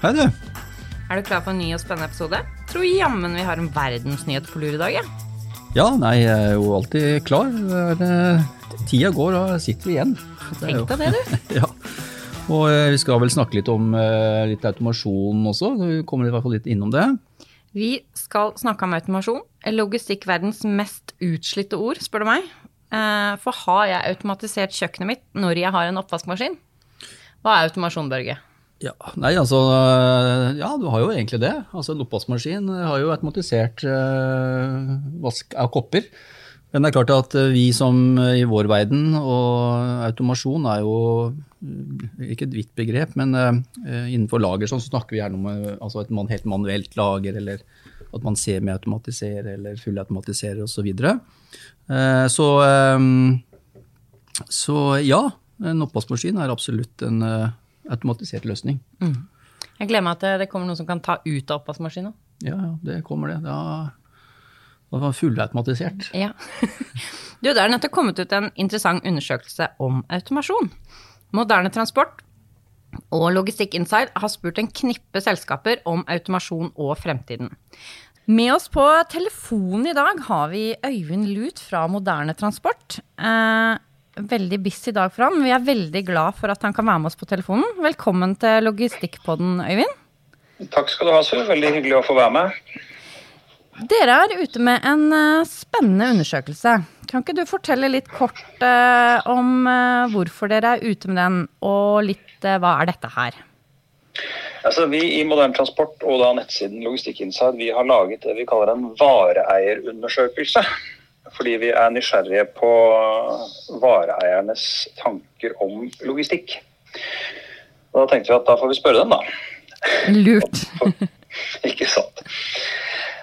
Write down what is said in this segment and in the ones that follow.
Hei, du. Er du klar for en ny og spennende episode? Tror jammen vi har en verdensnyhet på lur i dag, ja. Ja, nei, jeg er jo alltid klar. Er, tida går, og sitter vi igjen. Tenk deg det, du. ja. Og eh, vi skal vel snakke litt om eh, litt automasjon også. Vi kommer i hvert fall litt innom det. Vi skal snakke om automasjon. Logistikk-verdens mest utslitte ord, spør du meg. Eh, For har jeg automatisert kjøkkenet mitt når jeg har en oppvaskmaskin? Hva er automasjon, Børge? Ja, nei, altså eh, Ja, du har jo egentlig det. Altså En oppvaskmaskin har jo automatisert eh, vask av kopper. Men det er klart at eh, vi som eh, i vår verden, og automasjon er jo ikke et vidt begrep, men eh, innenfor lager sånn, så snakker vi gjerne om altså et man, helt manuelt lager, eller at man semiautomatiserer eller fullautomatiserer osv. Så, videre. Eh, så eh, så ja, en oppvaskmaskin er absolutt en automatisert løsning. Jeg gleder meg til det kommer noen som kan ta ut av oppvaskmaskina. Ja, ja, det kommer det. Da, da var fullautomatisert. Ja. Du, det er nettopp kommet ut en interessant undersøkelse om automasjon. Moderne Transport og Logistikk Inside har spurt en knippe selskaper om automasjon og fremtiden. Med oss på telefonen i dag har vi Øyvind Lut fra Moderne Transport. Eh, veldig busy dag for ham. Vi er veldig glad for at han kan være med oss på telefonen. Velkommen til Logistikkpodden, Øyvind. Takk skal du ha, Sue. Veldig hyggelig å få være med. Dere er ute med en eh, spennende undersøkelse. Kan ikke du fortelle litt kort eh, om eh, hvorfor dere er ute med den, og litt eh, hva er dette her? Altså, vi i Moderne Transport og da nettsiden Logistikk Inside vi har laget det vi kaller en vareeierundersøkelse. Fordi vi er nysgjerrige på vareeiernes tanker om logistikk. Og da tenkte vi at da får vi spørre dem, da. Lurt. Ikke sant.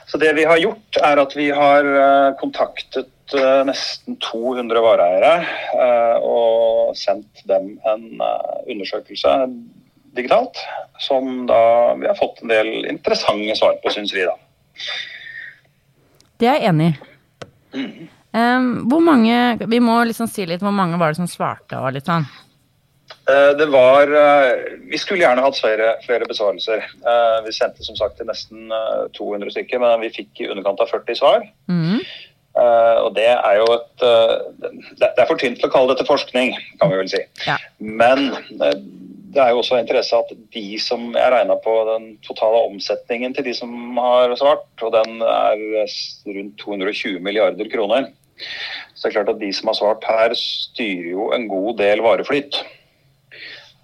Så det vi har gjort, er at vi har eh, kontaktet eh, nesten 200 vareeiere eh, og sendt dem en undersøkelse digitalt, som da vi har fått en del interessante svar på, syns vi, da. Det er jeg enig i. Em, hvor mange Vi må liksom si litt hvor mange var det som svarte og litt sånn. Eh, Det var eh, Vi skulle gjerne hatt flere, flere besvarelser. Eh, Vi sendte som sagt til nesten eh, 200 stykker, men vi fikk i underkant av 40 svar. Mm. Og det er jo et Det er for tynt til å kalle dette forskning, kan vi vel si. Ja. Men det er jo også interesse at de som Jeg regna på den totale omsetningen til de som har svart, og den er rundt 220 milliarder kroner. Så det er klart at de som har svart her, styrer jo en god del vareflyt.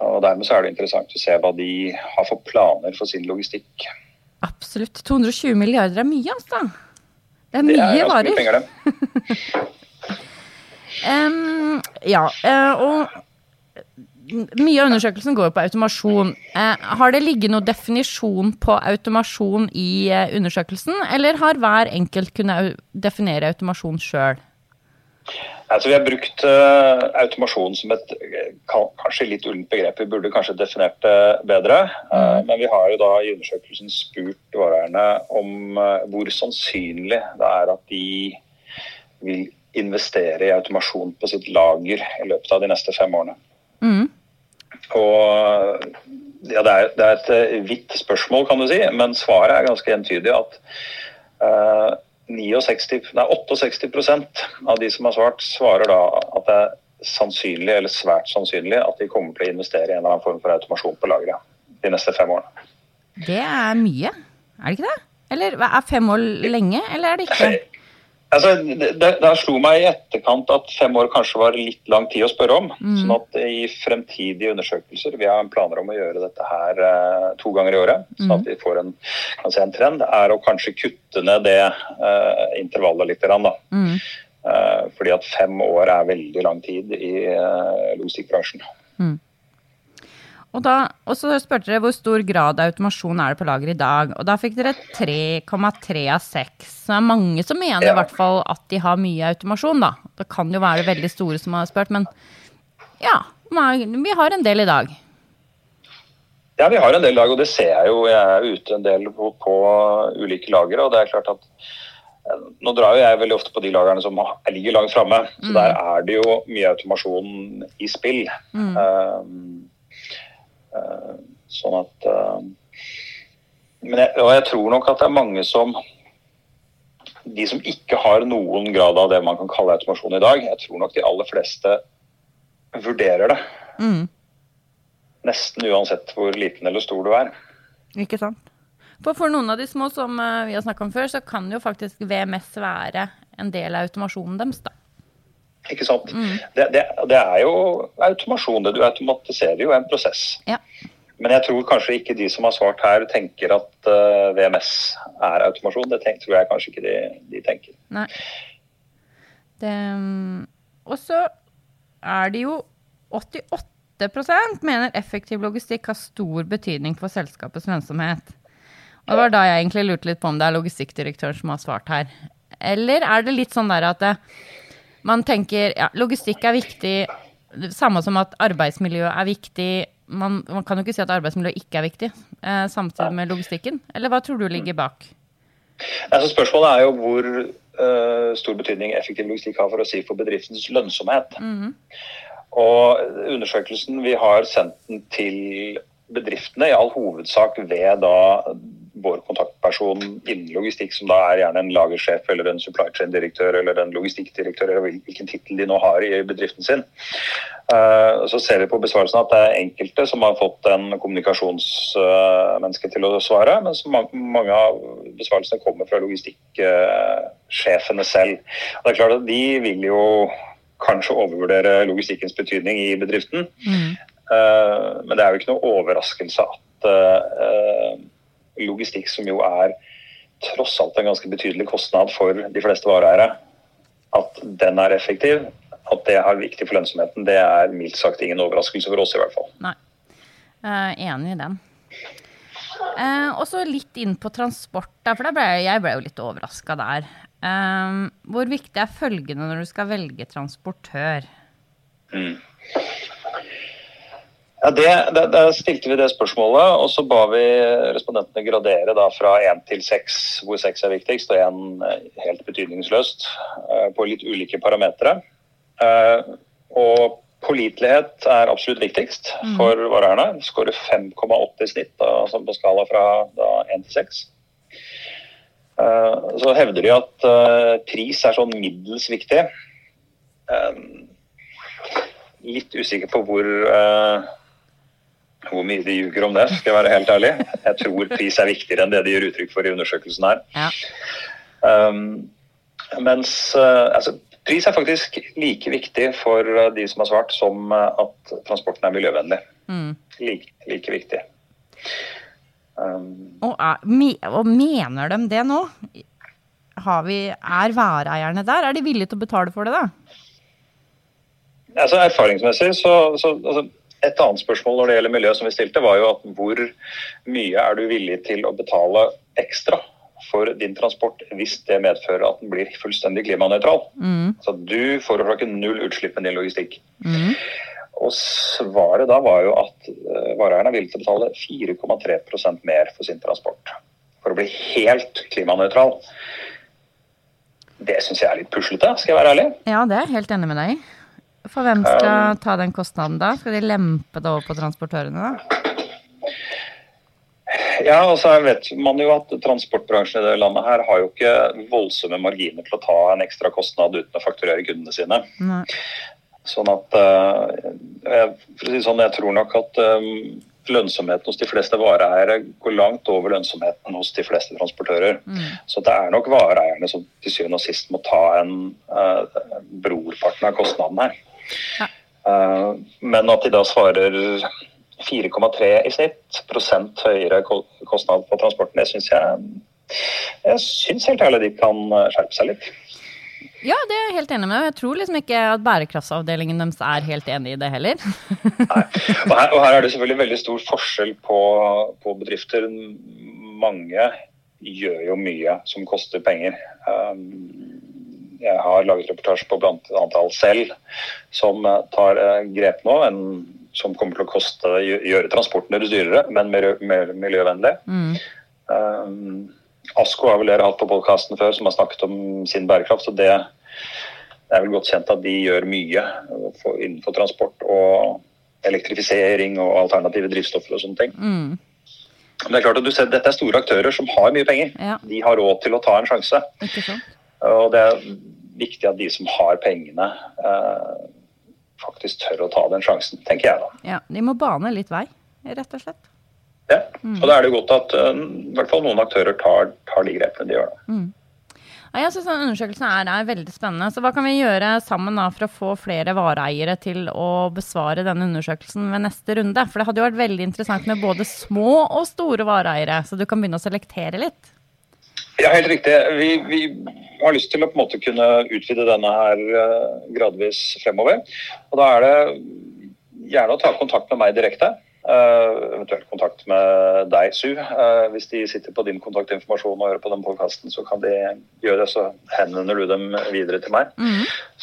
Og dermed så er det interessant å se hva de har for planer for sin logistikk. Absolutt. 220 milliarder er mye, altså. Det er Det mye er ganske varer. mye penger, det. um, ja, eh, og mye av undersøkelsen går på automasjon. Eh, har det ligget noen definisjon på automasjon i eh, undersøkelsen, eller har hver enkelt kunnet definere automasjon sjøl? Altså, vi har brukt uh, automasjon som et eh, kanskje litt ullent begrep. Vi burde kanskje definert det bedre. Uh, men vi har jo da i undersøkelsen spurt vareeierne om uh, hvor sannsynlig det er at de vil investere i automasjon på sitt lager i løpet av de neste fem årene. Og ja, det, er, det er et eh, vidt spørsmål, kan du si, men svaret er ganske entydig at uh, 69, nei, 68% av de som har svart, svarer da at det er sannsynlig eller svært sannsynlig at de kommer til å investere i en eller annen form for automasjon på lageret de neste fem årene. Det er mye, er det ikke det? Eller er fem år lenge, eller er det ikke? Altså, det, det, slo meg i etterkant at fem år kanskje var litt lang tid å spørre om. sånn at i fremtidige undersøkelser, vi har planer om å gjøre dette her eh, to ganger i året, sånn at vi får en, kan se en trend, er å kanskje kutte ned det eh, intervallet litt. grann, Da. Mm. Eh, fordi at fem år er veldig lang tid i eh, logistikkbransjen. Og, da, og så spurte dere hvor stor grad av automasjon er det på lager i dag. Og da fikk dere 3,3 av 6. Så det er mange som mener i hvert fall at de har mye automasjon, da. Det kan jo være veldig store som har spurt, men ja. Vi har en del i dag. Ja, vi har en del i dag, og det ser jeg jo. Jeg er ute en del på, på ulike lagre, og det er klart at eh, nå drar jo jeg veldig ofte på de lagerne som ligger langt framme. Så der er det jo mye automasjon i spill. Mm. Um, sånn at Men jeg, og jeg tror nok at det er mange som De som ikke har noen grad av det man kan kalle automasjon i dag, jeg tror nok de aller fleste vurderer det. Mm. Nesten uansett hvor liten eller stor du er. Ikke sant? For, for noen av de små som eh, vi har snakka om før, så kan jo faktisk VMS være en del av automasjonen deres, da. Ikke sant? Det, det, det er jo automasjon. det Du automatiserer jo en prosess. Ja. Men jeg tror kanskje ikke de som har svart her, tenker at uh, VMS er automasjon. Det tenker, tror jeg kanskje ikke de, de tenker. Nei. Mm, og så er det jo 88% mener effektiv logistikk har stor betydning for selskapets lønnsomhet. Og det var da jeg egentlig lurte litt på om det er logistikkdirektøren som har svart her. Eller er det litt sånn der at det, man tenker ja, logistikk er viktig, samme som at arbeidsmiljø er viktig. Man, man kan jo ikke si at arbeidsmiljø ikke er viktig, eh, samtidig med logistikken. Eller hva tror du ligger bak? Altså, spørsmålet er jo hvor uh, stor betydning effektiv logistikk har for å si for bedriftens lønnsomhet. Og undersøkelsen vi har sendt den til bedriftene, i all hovedsak ved da vår kontaktperson innen logistikk, som da er gjerne en lagersjef eller en supply chain-direktør eller en logistikkdirektør, eller hvilken tittel de nå har i bedriften sin. Eh, Så ser vi på besvarelsen at det er enkelte som har fått en kommunikasjonsmenneske til å svare, mens ma- mange av besvarelsene kommer fra logistikksjefene selv. Og det er klart at De vil jo kanskje overvurdere logistikkens betydning i bedriften. mm. Men det er jo ikke noe overraskelse at eh, logistikk, som jo er tross alt en ganske betydelig kostnad for de fleste vareeiere, at den er effektiv, at det er viktig for lønnsomheten, det er mildt sagt ingen overraskelse for oss i hvert fall. Nei. uh, enig i den. Uh, og så litt inn på transport, for da ble jeg, ble jo litt overraska der. Eh, hvor viktig er følgende når du skal velge transportør? Ja, det, Der stilte vi det spørsmålet, og så ba vi respondentene gradere da fra én til seks, hvor seks er viktigst, og én helt betydningsløst, eh, på litt ulike parametere. Eh, Og pålitelighet er absolutt viktigst for varerne. Skårer 5,8 i snitt, da, altså på skala fra én til seks. Eh, Så hevder de at eh, pris er sånn middels viktig. Eh, Litt usikker på hvor eh, hvor mye de ljuger om det, skal jeg være helt ærlig. Jeg tror pris er viktigere enn det de gir uttrykk for i undersøkelsen her. Ja. Um, mens uh, altså, pris er faktisk like viktig for uh, de som har svart, som uh, at transporten er miljøvennlig. Mm. Like, like viktig. Um, Og, er, me, og mener de det nå? Har vi, er vareeierne der? Er de villige til å betale for det, da? altså, erfaringsmessig så, så altså, Et annet spørsmål når det gjelder miljø som vi stilte, var jo at hvor mye er du villig til å betale ekstra for din transport hvis det medfører at den blir fullstendig klimanøytral? Så du forårsaker null utslipp med din logistikk. Og svaret da var jo at vareeieren vareeierne er villig til å betale 4,3% mer for sin transport. For å bli helt klimanøytral. Det syns jeg er litt puslete, skal jeg være ærlig. Ja, det er jeg helt enig med deg i. For hvem skal ta den kostnaden da? Skal de lempe det over på transportørene, da? Ja, og så vet man jo at transportbransjen i det landet her har jo ikke voldsomme marginer til å ta en ekstra kostnad uten å fakturere kundene sine. Nei. Sånn at eh, jeg- For å si sånn, jeg tror nok at eh, lønnsomheten hos de fleste vareeiere går langt over lønnsomheten hos de fleste transportører. Så det er nok vareeierne som til syvende og sist må ta en uh, brorparten av kostnaden her. Ja. Eh, men at de da svarer 4,3 i snitt prosent høyere ko- kostnad på transporten, det syns jeg Jeg syns helt ærlig de kan eh, skjerpe seg litt. Ja, det er jeg helt enig med. Jeg tror liksom ikke at bærekraftsavdelingen deres er helt enig i det heller. Nei. Og her, og her er det selvfølgelig veldig stor forskjell på, på bedrifter. Mange gjør jo mye som koster penger. Um, jeg har laget reportasje på blant antall selv som eh, tar eh, grep nå. En, som kommer til å koste, gjøre transporten deres dyrere, men mer, mer miljøvennlig. Um, Asko har vel dere hatt på podkasten før, som har snakket om sin bærekraft. så det, det er vel godt kjent at de gjør mye for, innenfor transport og elektrifisering og alternative drivstoffer og sånne ting. Men det er klart at du ser, dette er store aktører som har mye penger. Ja. De har råd til å ta en sjanse. Og det er viktig at de som har pengene, eh, faktisk tør å ta den sjansen, tenker jeg da. Ja, de må bane litt vei, rett og slett. Ja. Og da er det godt at eh, i hvert fall noen aktører tar, tar de grepene de gjør. da. Ja, jeg synes undersøkelsen er, er veldig spennende. Så hva kan vi gjøre sammen da for å få flere vareeiere til å besvare denne undersøkelsen ved neste runde? For det hadde jo vært veldig interessant med både små og store vareeiere, så du kan begynne å selektere litt. Ja, helt riktig. Vi, vi har lyst til å på en måte kunne utvide denne her eh, gradvis fremover. Og da er det gjerne å ta kontakt med meg direkte. Uh, eventuelt kontakt med deg, Su. Uh, hvis de sitter på din kontaktinformasjon og hører på den podkasten, så kan de gjøre det, så henvender du dem videre til meg.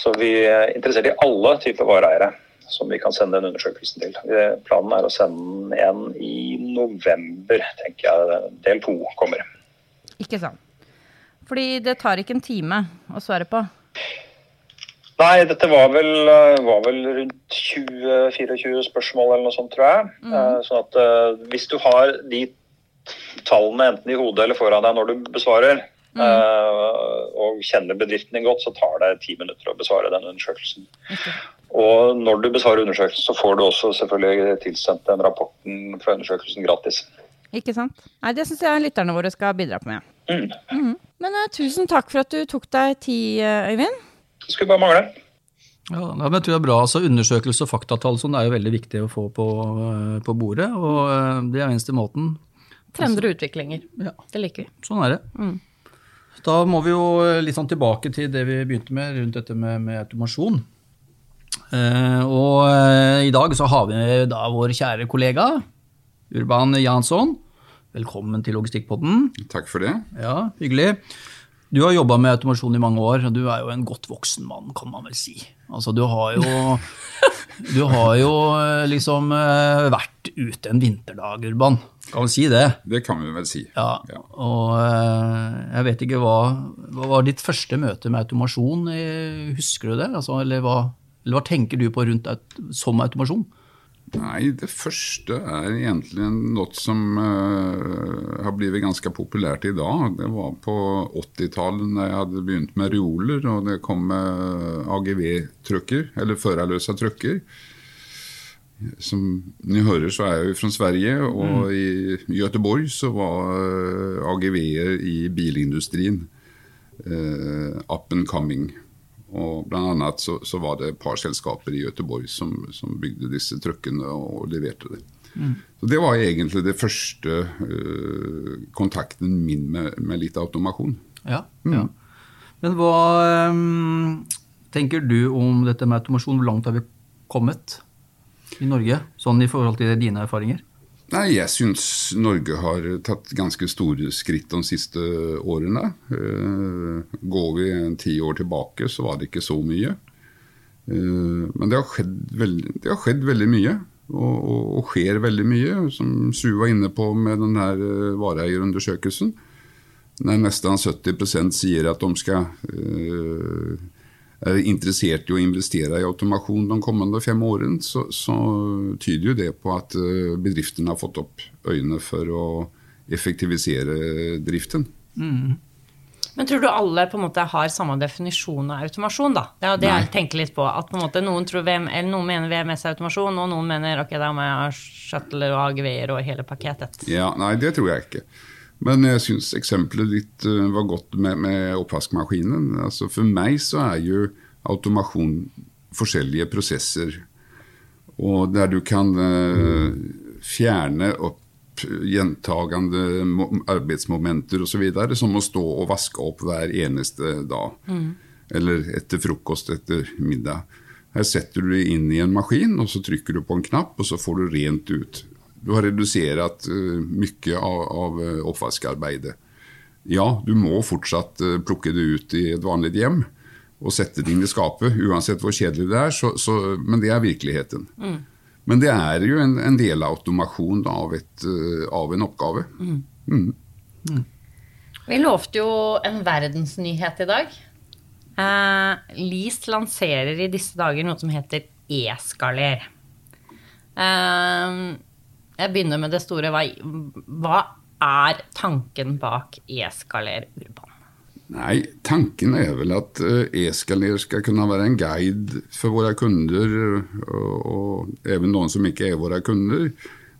Så vi er interessert i alle typer vareeiere som vi kan sende den undersøkelsen til. Planen er å sende den en i november, tenker jeg. Del to kommer. Ikke sant? Fordi det tar ikke en time å svare på. Nei, dette var vel, eh, var vel rundt 20-24 spørsmål eller noe sånt, tror jeg. Mm. Sånn at eh, hvis du har de tallene enten i hodet eller foran deg når du besvarer, mm. og kjenner bedriften din godt, så tar det ti minutter å besvare den undersøkelsen. Og når du besvarer undersøkelsen, så får du også selvfølgelig tilsendt den rapporten fra undersøkelsen gratis. Ikke sant? Nei, det syns jeg lytterne våre skal bidra med. Mm. Mhm. Men uh, tusen takk for at du tok deg tid, eh, Øyvind. Det skulle bare mangle. Ja, men jeg tror det er bra. Altså, undersøkelse og faktatall sånn, er jo veldig viktig å få på, eh, på bordet. Og det er eneste måten. Trender og utviklinger. Ja, Det liker vi. sånn er det. Da må vi jo litt sånn tilbake til det vi begynte med rundt dette med, med automasjon. Uh, og uh, i dag så har vi da vår kjære kollega Urban Jansson. Velkommen til Logistikkpodden. Takk for det. Ja, hyggelig. Du har jobba med automasjon i mange år, og du er jo en godt voksen mann, kan man vel si. Altså, du har jo, du har jo eh, liksom eh, vært ute en vinterdag, Urban. Kan vi si det? Det kan vi vel si. Ja. Ja. Og eh, jeg vet ikke hva, hva var ditt første møte med automasjon? Husker du det? Altså, eller, hva, eller hva tenker du på rundt som automasjon? Nei, det første er egentlig noe som uh, har blitt ganske populært i dag. Det var på 80-tallet da jeg hadde begynt med reoler, og det kom med AGV-trucker, eller førerløse trucker. Som ni hører, så er jeg jo fra Sverige, og i Göteborg så var eh, AGV-er i bilindustrien uh, up and coming. Og blant annet så, så var det et par selskaper i Göteborg som, som bygde disse truckene og leverte det. Så Det var egentlig det første uh, kontakten min med, med litt automasjon. Ja, ja. Men hva um, tenker du om dette med automasjon? Hvor langt har vi kommet i Norge, sånn i forhold til dine erfaringer? Nei, Jeg syns Norge har tatt ganske store skritt de siste årene. Eh, går vi ti år tilbake, så var det ikke så mye. Eh, men det har skjedd veldig, har skjedd veldig mye, og, og, skjer veldig mye. Som Su var inne på med denne eh, vareeierundersøkelsen. Når nesten 70% sier at de skal er interessert i å investere i automasjon de kommende fem årene, så, så tyder jo det på at eh, bedriftene har fått opp øynene for å effektivisere driften. Men tror du alle på en måte har samme definisjon av automasjon, da? Det er det Nei. jeg tenker litt på. At på en måte noen, tror VM, eller noen mener VMS er automasjon, og noen mener ok, da må jeg ha shuttler og AGV-er og hele pakketet. Ja, Nei, det tror jeg ikke. Men jeg syns eksempelet ditt eh, var godt med, med oppvaskmaskinen. Altså For meg så er jo automasjon forskjellige prosesser. Og der du kan eh, fjerne opp gjentagende mo- arbeidsmomenter osv. Som å stå og vaske opp hver eneste dag. Eller etter frokost, etter middag. Her setter du det inn i en maskin, og så trykker du på en knapp, og så får du rent ut. Du har redusert uh, mye av, av eh, oppvaskarbeidet. Ja, du må fortsatt eh, plukke det ut i et vanlig hjem og sette det inn i skapet, uansett hvor kjedelig det er, så, så, men det er virkeligheten. Men det er jo en, en del automasjon av, et, eh, av en oppgave. Vi lovte jo en verdensnyhet i dag. Eh, Lease lanserer i disse dager noe som heter e-skaler. Eh, Jeg begynner med det store. Hva, hva er tanken bak E-skaler urban? Nei, tanken er vel at Eskaler e-skaler være kunna vara en guide for våre kunder og, og even noen som ikke er våre kunder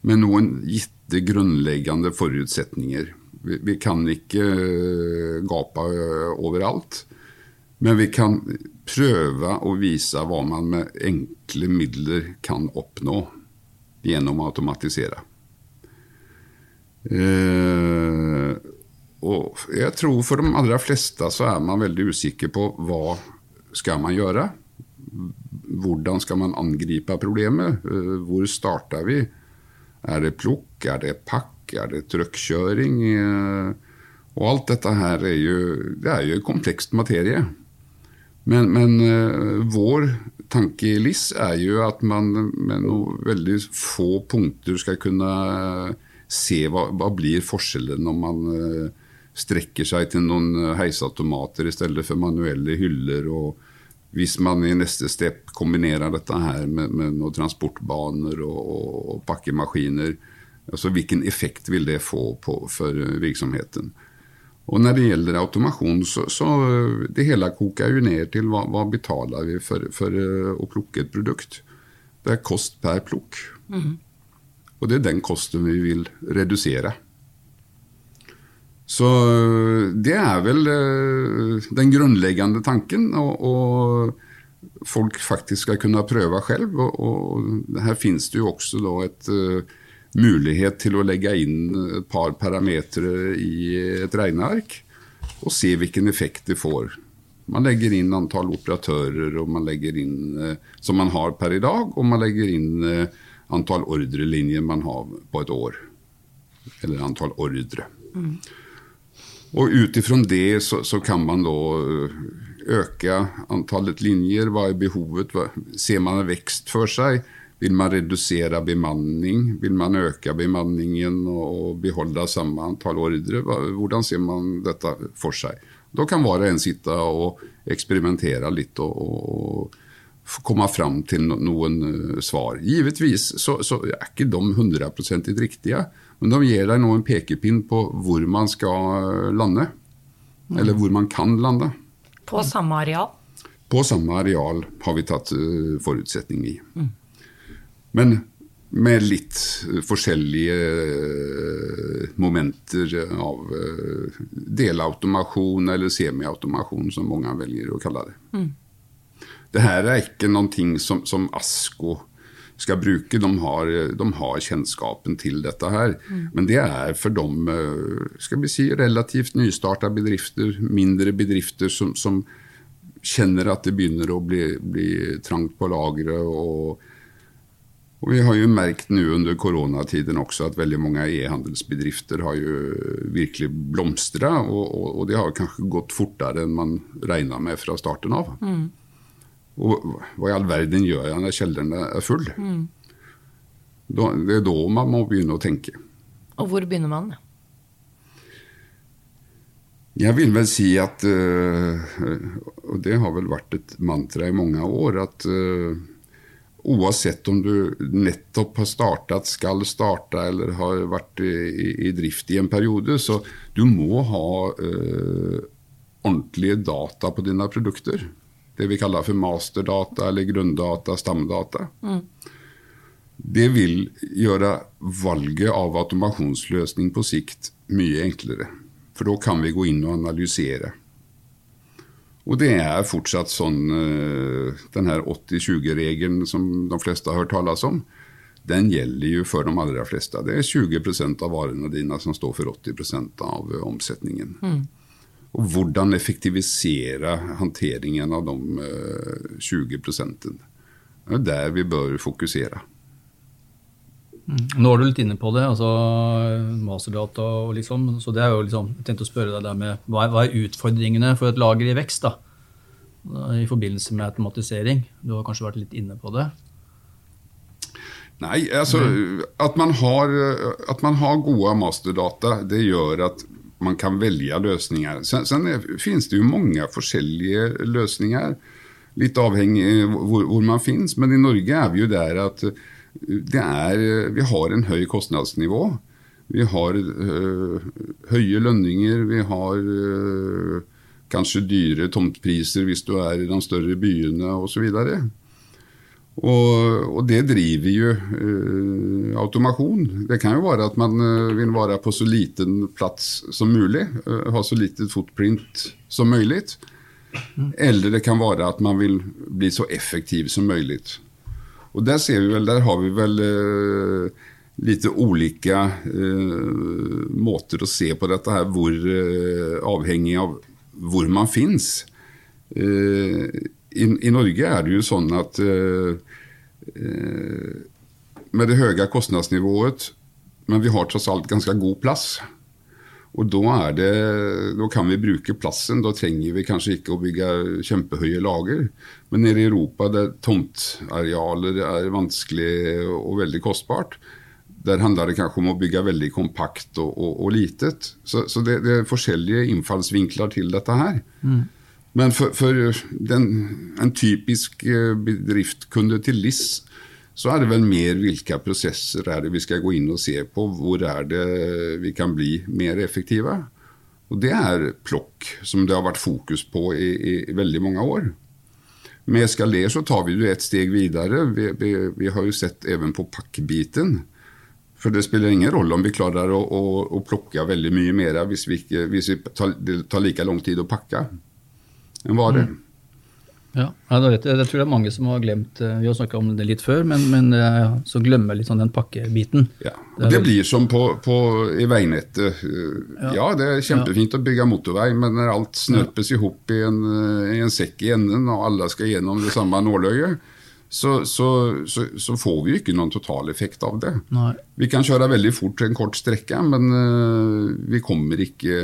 med noen gitte grunnleggende forutsetninger. Vi, vi kan ikke eh, gape eh, overalt, men vi kan prøve å vise hva man med enkle midler kan oppnå gjennom å automatisere. Eh, og jeg tror for de aller fleste så er man veldig usikker på hva skal man gjøre. Hvordan skal man angripe problemet? Eh, hvor starter vi? Er det plukk? Er det pakk? Er det trøkkjøring? Eh, og alt dette her er jo, det er jo komplekst materie. Men, men uh, vår tanke i LIS er jo at man med noen veldig få punkter skal kunne se hva, hva blir forskjellen når man uh, strekker seg til noen heisautomater i stedet for manuelle hyller. og hvis man i neste step kombinerer dette her med, med noen transportbaner og, og, pakkemaskiner, altså hvilken effekt vil det få på, for virksomheten? Og Når det gjelder automasjon, så, så det hele koker jo ned til hva, hva betaler vi for, for, å plukke et produkt. Det er kost per plukk. Mm. Og det er den kosten vi vil redusere. Så øh, det er vel øh, den grunnleggende tanken. Og, og folk faktisk skal kunne prøve selv. Og, og her finnes det jo også et uh, mulighet til å legge inn et par parametere i et regneark og se hvilken effekt det får. Man legger inn antall operatører man inn, uh, som man har per i dag, og man legger inn uh, antall ordrelinjer man har på et år. Eller antall ordre. Mm. Og ut ifra det så, så, kan man da øke antallet linjer. Hva er behovet? Ser man en vekst for sig? Vill man reducera bemanning? Vill man öka bemanningen och behålla samma antal ordre? Hvordan ser man dette for seg? Da kan hver og en sitte og eksperimentere litt og, og, og komme fram til noen eh, svar. Givetvis så, så er ikke de 100% riktige. Men de gir deg nå en pekepinn på hvor man skal lande. Eller hvor man kan lande. På samme areal? På samme areal har vi tatt uh, forutsetning i. Mm. Men med litt forskjellige uh, momenter av uh, delautomasjon eller semiautomasjon, som mange velger å kalle det. Mm. Det her er ikke noe som, som ASKO skal bruke. De har, de har kjennskapen til dette her. Mm. Men det er for de eh, skal vi si, relativt nystarta bedrifter, mindre bedrifter som, som, kjenner at det begynner å bli, bli trangt på lageret. Og, og, vi har jo merket nå under koronatiden også at veldig mange e-handelsbedrifter har jo virkelig blomstra. Og, og, og, det har kanskje gått fortere enn man regna med fra starten av. Mm. Og hva i all verden gjør jeg når kjelleren er full? Mm. Da, det er da man må begynne å tenke. Og hvor begynner man? Jeg vil vel si at uh, Og det har vel vært et mantra i mange år at uh, Uansett om du nettopp har startet, skal starte eller har vært i, i drift i en periode, så du må ha eh, ordentlige data på dine produkter det vi kaller for masterdata eller grunndata, stamdata. Mm. Det vil gjøre valget av automasjonsløsning på sikt mye enklere. For da kan vi gå inn og analysere. Og det er fortsatt sånn eh, Den her 80-20-regelen som de fleste har hørt tales om, den gjelder jo for de aller fleste. Det er 20% av varene dine som står for 80% av omsetningen. Mm og hvordan effektivisere håndteringen av de 20 eh. Det er der vi bør fokusere. Nå er du litt inne på det, altså masterdata og liksom. Så det er jo liksom, jeg tenkte å spørre deg der med hva er, hva er utfordringene for et lager i vekst da? I forbindelse med automatisering. Du har kanskje vært litt inne på det? Nei, altså at, man har, at man har gode masterdata, det gjør at man kan velge løsninger. Sen, sen er, finnes det jo mange forskjellige løsninger. Litt avhengig hvor, hvor man finnes. Men i Norge er vi jo der at er, vi har en høy kostnadsnivå. Vi har øh, høye lønninger, vi har øh, kanskje dyre tomtpriser hvis du er i de større byene osv. Og, og det driver jo øh, automasjon. Det kan jo være at man vil være på så liten plass som mulig. ha så lite footprint som mulig. Eller det kan være at man vil bli så effektiv som mulig. Og der ser vi vel, der har vi vel eh, litt ulike eh, måter å se på dette her, hvor eh, avhengig av hvor man fins. Eh, i, I Norge er det jo sånn at eh, eh, med det høye kostnadsnivået, men vi har tross alt ganske god plass. Og da, det, da kan vi bruke plassen. Da trenger vi kanskje ikke å bygge kjempehøye lager. Men nede i Europa, der tomtarealer er vanskelig og veldig kostbart, der handler det kanskje om å bygge veldig kompakt og, og, og litet. Så, så det, det, er forskjellige innfallsvinkler til dette her. Mm. Men for, for den, en typisk bedriftkunde bedriftskunde til LIS så er det vel mer hvilke prosesser er det vi skal gå inn og se på. Hvor er det vi kan bli mer effektive? Og det er plokk, som det har vært fokus på i, i veldig mange år. Med Eskaler så tar vi det et steg videre. Vi, vi, vi, har jo sett even på pakkebiten. For det spiller ingen rolle om vi klarer å, å, å plukke veldig mye mer hvis, vi, ikke, hvis tar, det tar like lang tid å pakke en vare. Mm. Ja, jeg, jeg, tror det er mange som har glemt Vi har snakka om det litt før, men, men så glemmer litt sånn den pakkebiten. Ja, og Det, blir som på, på, i veinettet. Ja. ja. det er kjempefint ja. å bygge motorvei, men når alt snørpes i hop i, i, en sekk i enden, og alle skal gjennom det samme nåløyet, så, så, så, så, får vi jo ikke noen totaleffekt av det. Nei. Vi kan kjøre veldig fort en kort strekke, men uh, vi kommer ikke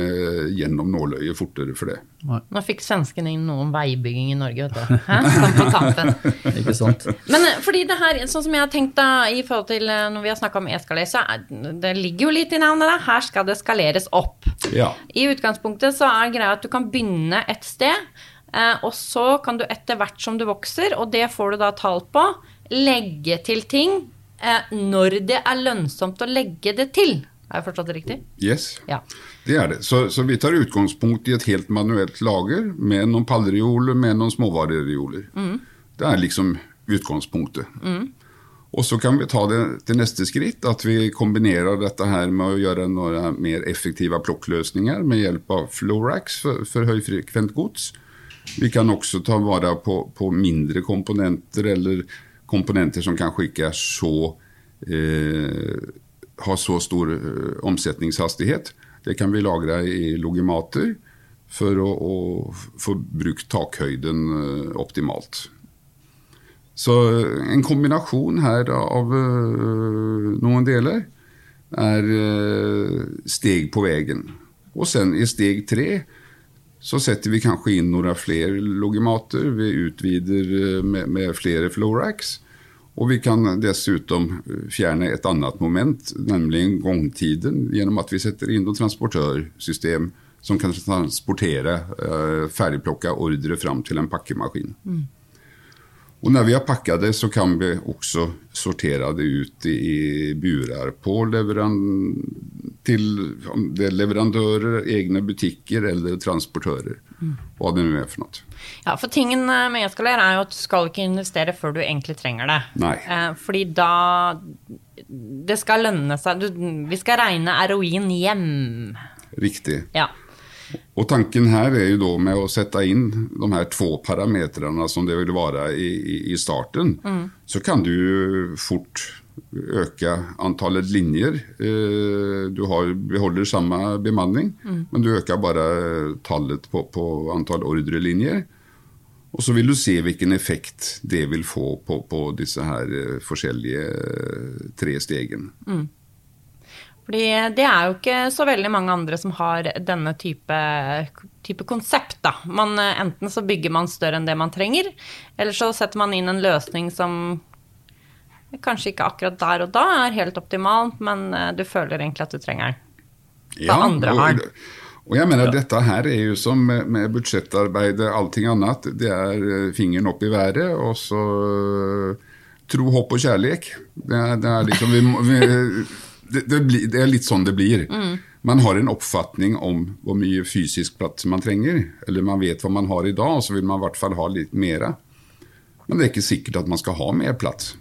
gjennom nåløyet fortere for det. Nei. Nå fikk svenskene inn noe om veibygging i Norge, vet du. Hæ? Ikke sant. Men eh, fordi det her, sånn som jeg har tenkt da, i forhold til eh, når vi har snakka om eskaler, så er, det ligger jo litt i navnet. Da. Her skal det skaleres opp. Ja. I utgangspunktet så er greia at du kan begynne et sted. Eh, og så kan du etter hvert som du vokser, og det får du da tall på, legge til ting eh, når det er lønnsomt å legge det til. Har jeg forstått det riktig? Yes, ja. det er det. Så, så, vi tar utgangspunkt i et helt manuelt lager med noen pallreoler, med noen småvarereoler. Mm. Det er liksom utgangspunktet. Mm. Og så kan vi ta det til neste skritt, at vi kombinerer dette her med å gjøre noen mer effektive plukkløsninger med hjelp av Florax for, for høyfrekvent gods. Vi kan også ta vare på, på, mindre komponenter eller komponenter som kanskje ikke er så eh, har så stor eh, omsetningshastighet. Det kan vi lagre i logimater for å, å få brukt takhøyden eh, optimalt. Så eh, en kombinasjon her av uh, noen deler er steg på veien. Og sen i steg tre så setter vi kanskje inn noen flere logimater. Vi utvider eh, med, med flere flowracks. Og vi kan dessuten eh, fjerne et annet moment, nemlig gangtiden, gjennom at vi setter inn noe transportørsystem som kan transportere uh, ferdigplukka ordre fram til en pakkemaskin. Mm. Og når vi har pakket det, så kan vi også sortere det ut i burer på leveran til leverandører, egne butikker eller transportører. Mm. Hva det nå er for noe. Ja, for tingen med e-skaler er jo at du skal ikke investere før du egentlig trenger det. Nei. Eh, fordi da Det skal lønne seg Vi skal regne heroin hjem. Riktig. Ja. Og tanken her er jo da med å sette inn de her to parametrene som det vil være i, i, starten, mm. så kan du fort øke antallet linjer. Eh, du har, beholder samme bemanning, mm. men du øker bare tallet på, på antall ordrelinjer. Og så vil du se hvilken effekt det vil få på, på disse her eh, forskjellige eh, tre stegene. Mm. Fordi det er jo ikke så veldig mange andre som har denne type, type konsept, da. Man, enten så bygger man større enn det man trenger, eller så setter man inn en løsning som kanskje ikke akkurat der og da er helt optimal, men eh, du føler egentlig at du trenger den. Ja, andre har. Og, og jeg mener, at Dette her er jo som med, budsjettarbeidet, allting annet. Det er eh, fingeren opp i været, og så tro, håp og kjærlighet. Det er, det er liksom vi, vi, det, det, blir, det er litt sånn det blir. Man har en oppfatning om hvor mye fysisk plass man trenger. Eller man vet hva man har i dag, og så vil man i hvert fall ha litt mer. Men det er ikke sikkert at man skal ha mer plass.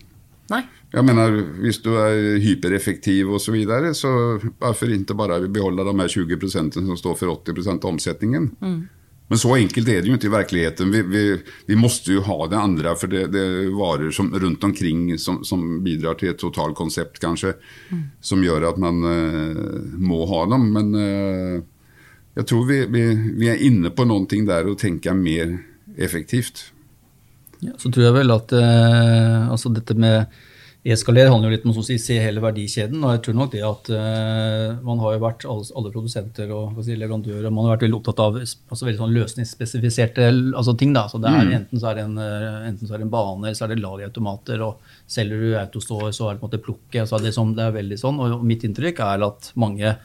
Nei. Jeg mener, Hvis du er hypereffektiv osv., så, videre, så hvorfor ikke bare beholde de her 20 som står for 80 av omsetningen? Men så enkelt er det jo ikke i virkeligheten. Vi, vi, vi måste jo ha det andre, for det, det er varer som, rundt omkring som, som bidrar til et totalkonsept, kanskje, som gjør at man eh, må ha dem. Men eh, jeg tror vi, vi, vi er inne på noe der å tenke mer effektivt. Ja, så tror jeg vel at eh, altså dette med eskalere handler jo litt om å se hele verdikjeden. og jeg tror nok det at uh, Man har jo vært, alle, alle produsenter og si, leverandører man har vært veldig opptatt av altså veldig sånn løsningsspesifiserte altså ting. da, så det er Enten så er det en, eh, enten så er det en bane, eller så er det lagerautomater. og Selger du autostore, så er det på en måte plukket. så er det, som, det er veldig sånn, og Mitt inntrykk er at mange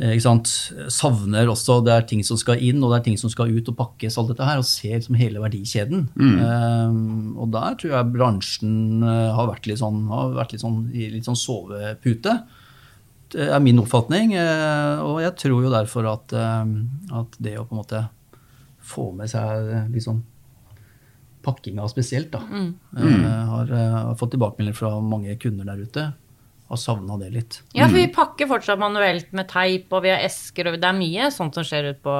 savner også Det er ting som skal inn, og det er ting som skal ut og pakkes, alt dette her, og ser liksom hele verdikjeden. Um, og der tror jeg bransjen eh, har vært litt sånn, har vært litt sånn, i litt sånn sovepute. Det er min oppfatning. eh, Og jeg tror jo derfor at, eh, at det å på en måte få med seg litt sånn pakkinga spesielt, da, mm. har, eh, har fått tilbakemeldinger fra mange kunder der ute. Har savna det litt. Ja, for vi pakker fortsatt manuelt med teip, og vi har esker, og det er mye sånt som skjer ute på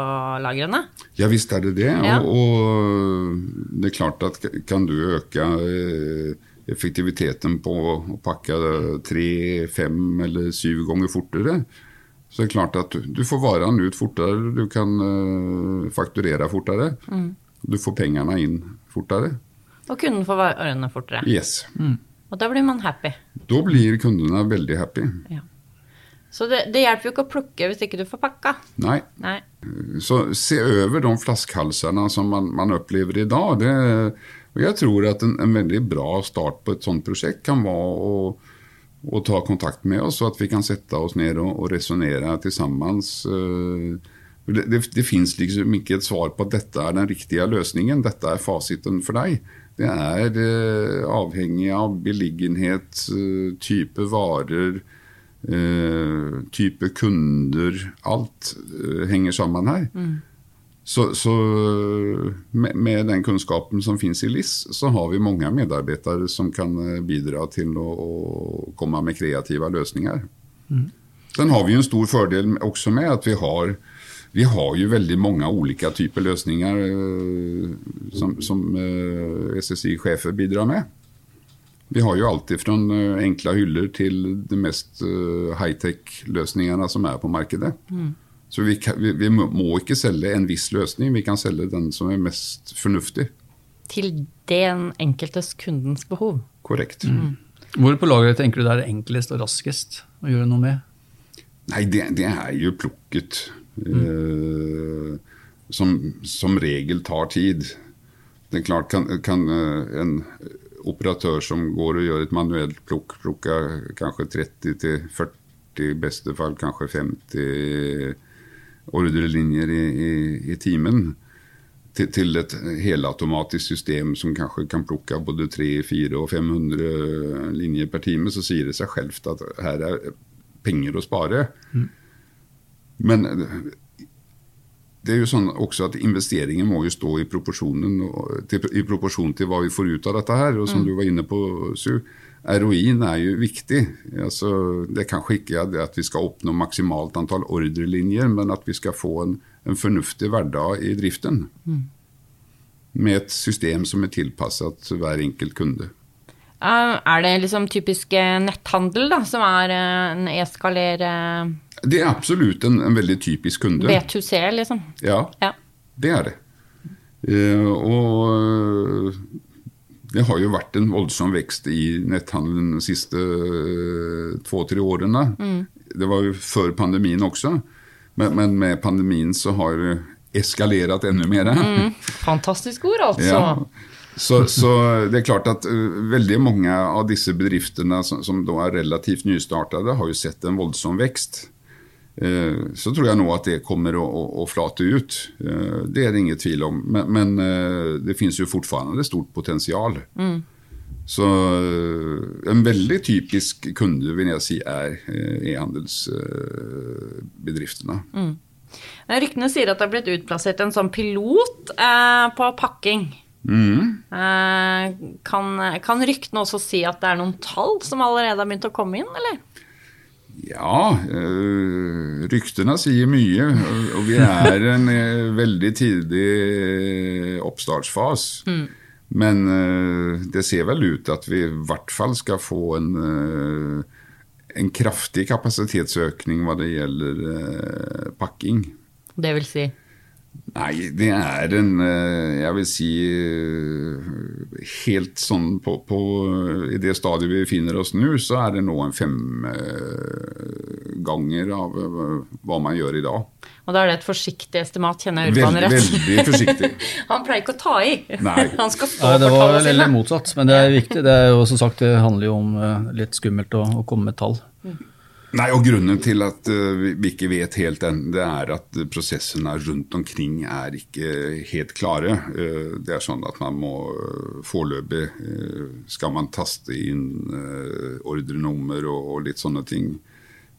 lagrene. Ja visst er det det. Ja. Og, og det er klart at kan du øke eh, effektiviteten på å pakke tre, fem eller syv ganger fortere, så er det klart at du, får varen ut fortere, du kan eh, fakturere fortere. Du får pengene inn fortere. Og kunden får varene fortere. Yes. Og da blir man happy. Da blir kundene veldig happy. Ja. Så det, det hjelper jo ikke å plukke hvis ikke du får pakka. Nei. Nei. Så se over de flaskehalsene som man, man opplever i dag. Det, og jeg tror at en, en veldig bra start på et sånt prosjekt kan være å, å ta kontakt med oss, så at vi kan sette oss ned og, og resonnere sammen. Det, det, det finnes liksom ikke et svar på at dette er den riktige løsningen, dette er fasiten for deg. Det er eh, avhengig av beliggenhet, eh, type varer, eh, type kunder. Alt henger sammen her. Så, så med, med den kunnskapen som finnes i LIS, så har vi mange medarbeidere som kan bidra til å, å komme med kreative løsninger. Sen har vi en stor fordel også med at vi har vi har jo veldig mange ulike typer løsninger eh, som, som eh, SSI-sjefer bidrar med. Vi har jo alltid fra enkla enkle hyller til de mest eh, high-tech-løsningene som er på markedet. Så vi, kan, vi, vi må ikke selge en viss løsning, vi kan selge den som er mest fornuftig. Til den enkeltes kundens behov. Korrekt. Hvor på lageret tenker du det er enklest og raskest å gjøre noe med? Nei, det, det er jo plukket. Eh, som som regel tar tid. Det er klart, kan, kan eh, en operatør som går og gjør et manuelt plukk, plukke kanskje 30 til 40, i beste fall kanskje 50 ordrelinjer i, i, i timen, til, til et helautomatisk system som kanskje kan plukke både 300, 400 og 500 linjer per time, så sier det seg selv at her er penger å spare. Men det er jo sånn også at investeringen må jo stå i, til, i proporsjon til hva vi får ut av dette her. Og som du var inne på, Su, ROI-en er jo viktig. Altså, det er kanskje ikke at vi skal oppnå maksimalt antall ordrelinjer, men at vi skal få en, en fornuftig hverdag i driften. Med et system som er tilpasset hver enkelt kunde. Eh, er det liksom typisk eh, netthandel, da, som er eh, en eskaler eh, Det er absolutt en, en veldig typisk kunde. B2C, liksom? Ja, Ja. Det er det. Eh, og det har jo vært en voldsom vekst i netthandelen de siste eh, to-tre årene. Det var jo før pandemien også, men, men med pandemien så har det eskalert enda mer. Fantastisk ord, altså. Ja. Så, så det er klart at uh, veldig mange av disse bedriftene som, som da er relativt nystartede, har jo sett en voldsom vekst. Eh, Så tror jeg nå at det kommer å, å, å flate ut. Eh, Det er det ingen tvil om. Men, men eh, det finnes jo fortfarande stort potensial. Så eh, en veldig typisk kunde vil jeg si er eh, e-handelsbedriftene. Mm. Ryktene sier at det har blitt utplassert en sånn pilot eh, på pakking. Mm. Eh, kan, kan ryktene også si at det er noen tall som allerede har begynt å komme inn, eller? Ja, øh, ryktene sier mye. Og, vi er en øh, veldig tidlig oppstartsfas. Men øh, det ser vel ut at vi i hvert fall skal få en, en kraftig kapasitetsøkning hva det gjelder pakking. Det vil si Nei, det er en øh, Jeg vil si øh, helt sånn på, på I det stadiet vi finner oss nå, så er det nå en fem øh, ganger av hva man gjør i dag. Og da er det et forsiktig estimat, kjenner jeg Urban Veldig, rett? veldig forsiktig. Han pleier ikke å ta i. Nei. Han skal stå Nei, det var tallene vel sine. heller motsatt, men det er viktig. Det er jo som sagt, det handler jo om eh, litt skummelt å, å komme med tall. Nei, og Grunnen til at uh, vi ikke vet helt ennå, er at prosessene rundt omkring er ikke helt klare. Uh, det er sånn at man må uh, foreløpig Skal man taste inn ordrenummer og, litt sånne ting.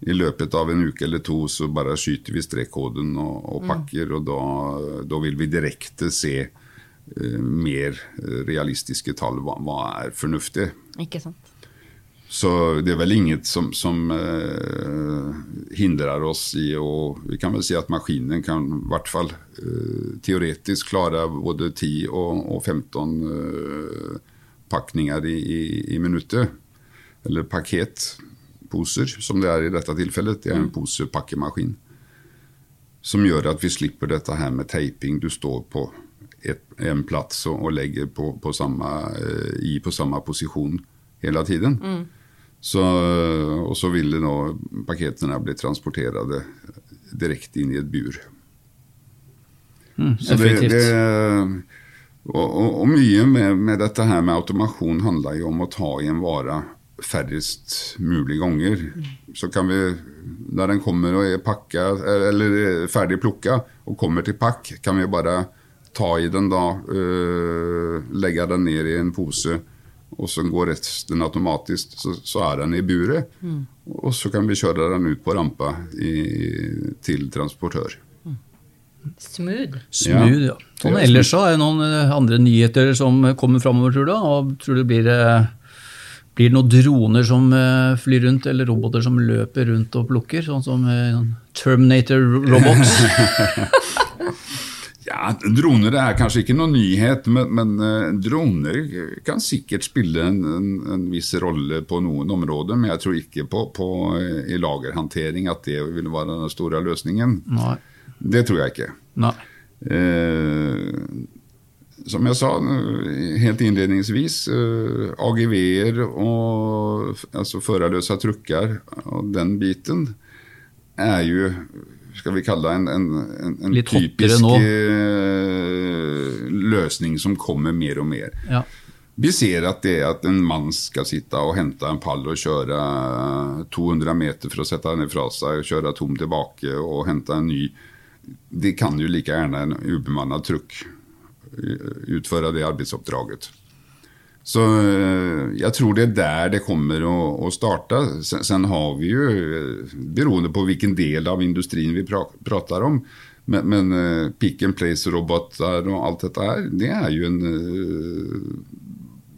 I løpet av en uke eller to så bare skyter vi strekkoden og, og pakker, og da, da vil vi direkte se uh, mer realistiske tall. Hva, hva er fornuftig? Ikke sant. Så det er vel inget som, som eh, hindrer oss i å Vi kan vel si at maskinen kan i hvert fall eh, teoretisk klare både 10 og, og 15 eh, pakninger i, i, i minuttet. Eller paketposer, som det er i dette tilfellet. Det er en posepakkemaskin. Som gjør at vi slipper dette her med teiping. Du står på et, en plass og, og legger på, på samme, eh, i på samme posisjon hele tiden. Så, og så ville nå paketene bli transportert direkte inn i et bur. Mm, Så det, det, og, og, og mye med, med dette her med automasjon handler jo om å ta i en vare færrest mulig ganger. Så kan vi, når den kommer og er pakka, eller er ferdig plukka og kommer til pakk, kan vi bare ta i den da, øh, legge den ned i en pose, og så går resten automatisk. Så, så er den i buret, og så kan vi kjøre den ut på rampa i, til transportør. Smooth. Smooth, ja. Sånn er ellers så er det noen eh, andre nyheter som kommer framover, tror du? Og tror du blir, eh, blir det noen droner som eh, flyr rundt, eller roboter som løper rundt og plukker? Sånn som eh, Terminator Robots? Ja, Droner er kanskje ikke noen nyhet, men, men eh, droner kan sikkert spille en, en, en viss rolle på noen områder. Men jeg tror ikke på, på eh, i lagerhåndtering at det vil være den store løsningen. Nei. Det tror jeg ikke. Nei. Eh, som jeg sa eh, helt innledningsvis, eh, AGV-er og altså førerløse trucker og den biten er jo skal vi kalle det en, en, en, en typisk eh, løsning som kommer mer og mer. Ja. Vi ser at det at en mann skal sitte og hente en pall og kjøre 200 meter for å sette den fra seg, og kjøre tom tilbake og hente en ny Det kan jo like gjerne en ubemannet truck eh, utføre det arbeidsoppdraget. Så eh, jeg tror det er der det kommer å, starte. Sen, har vi jo, eh, beroende på hvilken del av industrien vi prater om, men, men eh, pick and place-roboter og alt dette her, det er jo en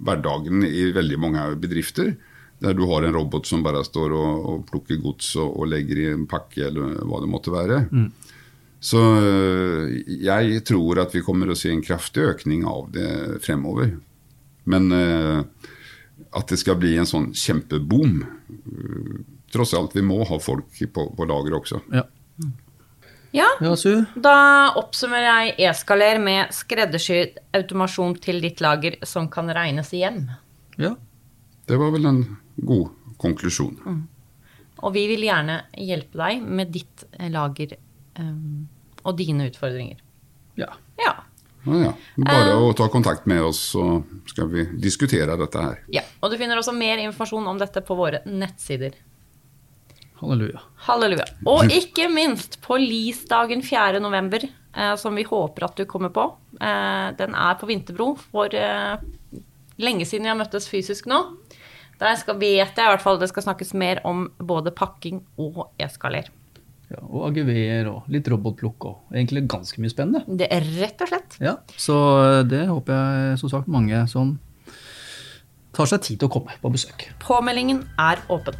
hverdagen i veldig mange bedrifter. Der du har en robot som bare står og, og plukker gods og, og legger i en pakke, eller hva det måtte være. Så øh, jeg tror at vi kommer å se en kraftig økning av det fremover. Men øh, at det skal bli en sånn kjempeboom øh, Tross alt, vi må ha folk på, på lager også. Ja. Ja, ja, da oppsummerer jeg e-skaler med skreddersydd automasjon til ditt lager som kan regnes igjen. Ja. Det var vel en god konklusjon. Og vi vil gjerne hjelpe deg med ditt eh, lager um, og dine utfordringer. ja. Ja. Ja, ja. Bare å ta kontakt med oss, så skal vi diskutere dette her. ja. Og du finner også mer informasjon om dette på våre nettsider. Halleluja. Halleluja. Og ikke minst på LIS-dagen 4. november, eh, som vi håper at du kommer på. Eh, den er på Vinterbro for eh, lenge siden vi har møttes fysisk nå. Der skal, vet jeg i hvert fall det skal snakkes mer om både pakking og eskaler. Ja, og aguver og litt robotplukk og egentlig ganske mye spennende. Det er rett og slett. Ja, Så eh, det håper jeg som sagt mange som tar seg tid til å komme på besøk. Påmeldingen er åpen.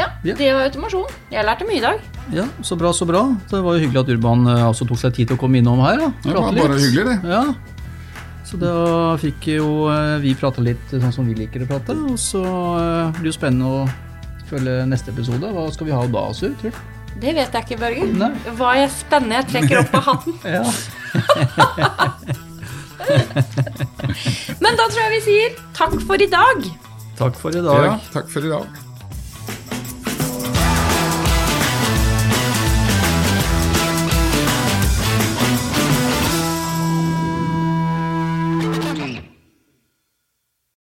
Ja, Ja. det var automasjon. Jeg lærte mye i dag. Ja, Så bra, så bra. Det var jo hyggelig at Urban eh, også tok seg tid til å komme innom her. Da. Det var bare litt. hyggelig, det. Ja. Så da fikk jo eh, vi prate litt sånn som vi liker å prate. Og så blir det jo spennende å følge neste episode. Hva skal vi ha da, Sur? Tror du? Det vet jeg ikke, Børge. Nei. Hva er spennende? Jeg trekker opp av hatten. Ja. Men da tror jeg vi sier takk for i dag. Takk for i dag. Ja, takk for i dag.